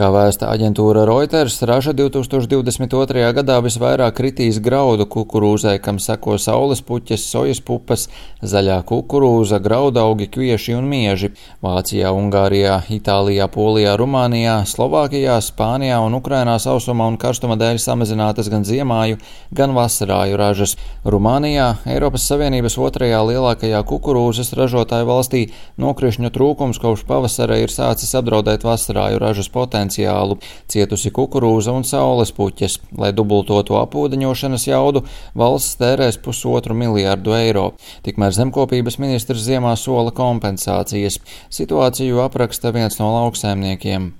Kā vēsta aģentūra Reuters, raža 2022. gadā visvairāk kritīs graudu kukurūzai, kam seko saules puķes, sojas pupas, zaļā kukurūza, graudaugi, kvieši un mieži. Vācijā, Ungārijā, Itālijā, Polijā, Rumānijā, Slovākijā, Spānijā un Ukrainā sausuma un karstuma dēļ samazinātas gan ziemāju, gan vasarāju ražas. Rumānijā, Eiropas Savienības otrajā lielākajā kukurūzas ražotāju valstī, nokrišņu trūkums kopš pavasara ir sācis apdraudēt vasarāju ražas potenciālu potenciālu, cietusi kukurūza un saules puķes. Lai dubultotu apūdeņošanas jaudu, valsts tērēs pusotru miljārdu eiro. Tikmēr zemkopības ministrs ziemā sola kompensācijas. Situāciju apraksta viens no lauksēmniekiem.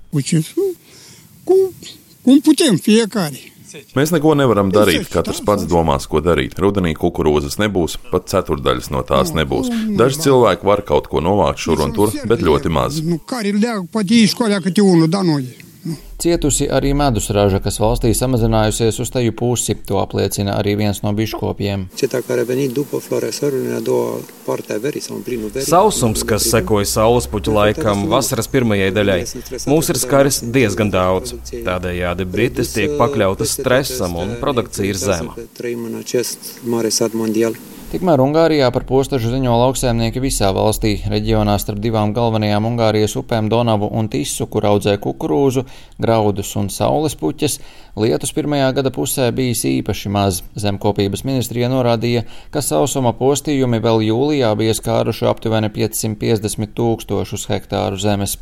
Cum putem fiecare Mēs neko nevaram darīt. Katrs pats domās, ko darīt. Rudenī kukurūzas nebūs, pat ceturdaļas no tās nebūs. Daži cilvēki var kaut ko novākt šur un tur, bet ļoti maz. Cietusi arī medus raža, kas valstī samazinājusies uz teju pusi, to apliecina arī viens no biškopiem. Sausums, kas sekoja saulespuķu laikam, vasaras pirmajai daļai, mūs ir skaris diezgan daudz. Tādējādi Britis tiek pakļautas stresam un produkcija ir zema. Tikmēr Ungārijā par postažu ziņo lauksēmnieki visā valstī. Reģionā starp divām galvenajām Ungārijas upēm Donavu un Tisu, kur audzē kukurūzu, graudus un saules puķes, lietus pirmajā gada pusē bijis īpaši maz. Zemkopības ministrija norādīja, ka sausuma postījumi vēl jūlijā bija skāruši aptuveni 550 tūkstošus hektāru zemes.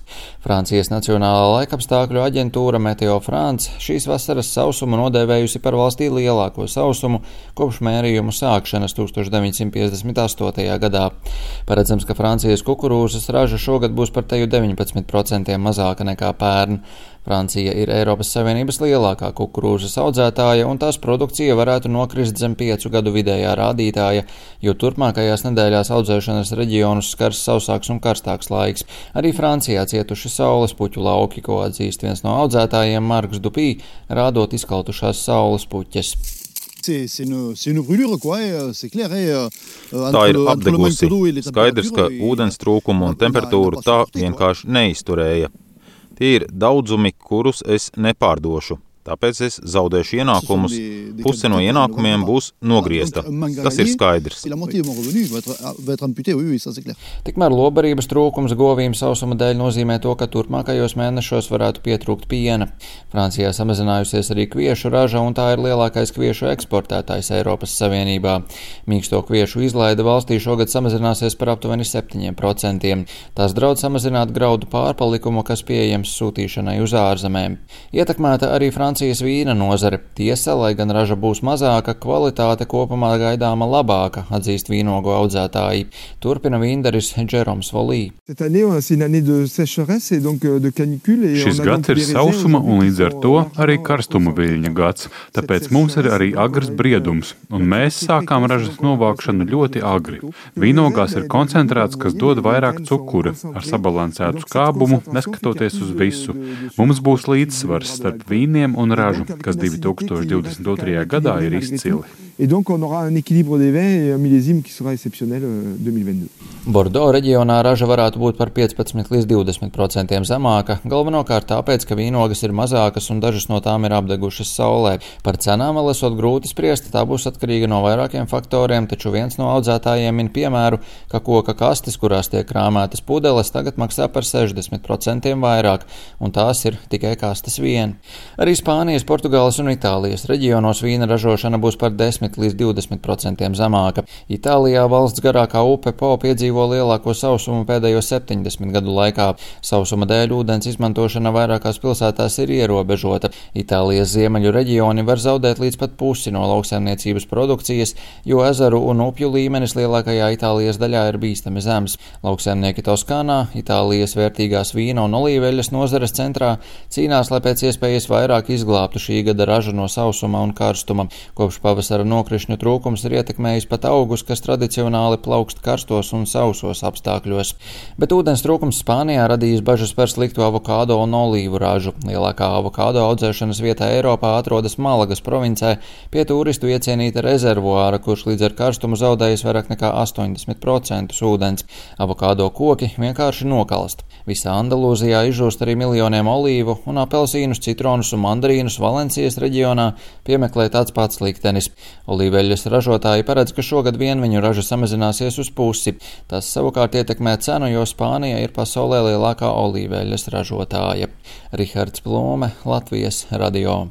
Francijas Nacionālā laikapstākļu aģentūra Meteo France šīs vasaras sausumu nodēvējusi par valstī lielāko sausumu kopš mērījumu sākšanas 1900. 1958. gadā. Paredzams, ka Francijas kukurūzas raža šogad būs par teju 19% mazāka nekā pērn. Francija ir Eiropas Savienības lielākā kukurūzas audzētāja, un tās produkcija varētu nokrist zem piecu gadu vidējā rādītāja, jo turpmākajās nedēļās audzēšanas reģionus skars sausāks un karstāks laiks. Arī Francijā cietuši saules puķu lauki, ko atzīst viens no audzētājiem Marks Dupī, rādot izkautušās saules puķes. C'est une, une brûlure, quoi, c'est clair. Euh, tā ir apdegusi. Skaidrs, ka ūdens trūkumu un temperatūru tā vienkārši neizturēja. Tie ir daudzumi, kurus es nepārdošu. Tāpēc es zaudēšu ienākumus. Puse no ienākumiem būs nogriezta. Tas ir skaidrs. Tikmēr lobarības trūkums govīm sausuma dēļ nozīmē to, ka turpmākajos mēnešos varētu pietrūkt piena. Francijā samazinājusies arī kviešu raža, un tā ir lielākais kviešu eksportētājs Eiropas Savienībā. Mīksto kviešu izlaide valstī šogad samazināsies par aptuveni 7%. Tās draudz samazināt graudu pārpalikumu, kas pieejams sūtīšanai uz ārzemēm. Ietekmēta arī Francija. Francijas vīna nozare. Tiesa, lai gan raža būs mazāka, kvalitāte kopumā gaidāma labāka, atzīst vīnogu audzētāji. Turpina vīndaris Džeroms Volī. Euh, Šis gads ir sausuma un līdz ar to arī karstuma viļņa gads, tāpēc mums ir arī agrs briedums, un mēs sākām ražas novākšanu ļoti agri. Vīnogās ir koncentrāts, kas dod vairāk cukura, ar sabalansētu skābumu, neskatoties uz visu. Mums būs līdzsvars starp vīniem un ražu, kas 2022. gadā ir izcili. Et donc on aura un équilibre des vins et un millésime qui sera exceptionnel 2022. Euh, Bordeaux reģionā raža varētu būt par 15 līdz 20% zemāka, galvenokārt tāpēc, ka vīnogas ir mazākas un dažas no tām ir apdegušas saulē. Par cenām vēl esot grūti spriest, tā būs atkarīga no vairākiem faktoriem, taču viens no audzētājiem min piemēru, ka koka kastes, kurās tiek krāmētas pudeles, tagad maksā par 60% vairāk, un tās ir tikai kastes vien. Arī Spānijas, Portugāles un Itālijas reģionos vīna ražošana būs par 10 10 līdz 20% zemāka. Itālijā valsts garākā upe Po piedzīvo lielāko sausumu pēdējo 70 gadu laikā. Sausuma dēļ ūdens izmantošana vairākās pilsētās ir ierobežota. Itālijas ziemeļu reģioni var zaudēt līdz pat pusi no lauksaimniecības produkcijas, jo ezeru un upju līmenis lielākajā Itālijas daļā ir bīstami zems. Lauksaimnieki Toskānā, Itālijas vērtīgās vīna un olīveļas nozares centrā cīnās, lai pēc iespējas vairāk izglābtu šī gada ražu no sausuma un karstuma. Kopš pavasara no nokrišņu trūkums ir ietekmējis pat augus, kas tradicionāli plaukst karstos un sausos apstākļos. Bet ūdens trūkums Spānijā radījis bažas par sliktu avokādo un olīvu ražu. Lielākā avokādo audzēšanas vietā Eiropā atrodas Malagas provincē pie turistu iecienīta rezervuāra, kurš līdz ar karstumu zaudējis vairāk nekā 80% ūdens. Avokādo koki vienkārši nokalst. Visā Andalūzijā izžūst arī miljoniem olīvu un apelsīnus, citronus un mandarīnus Valencijas reģionā piemeklē tāds pats liktenis. Olīveļas ražotāji paredz, ka šogad vien viņu raža samazināsies uz pusi. Tas savukārt ietekmē cenu, jo Spānija ir pasaulē lielākā olīveļas ražotāja. Rihards Plūme, Latvijas radio.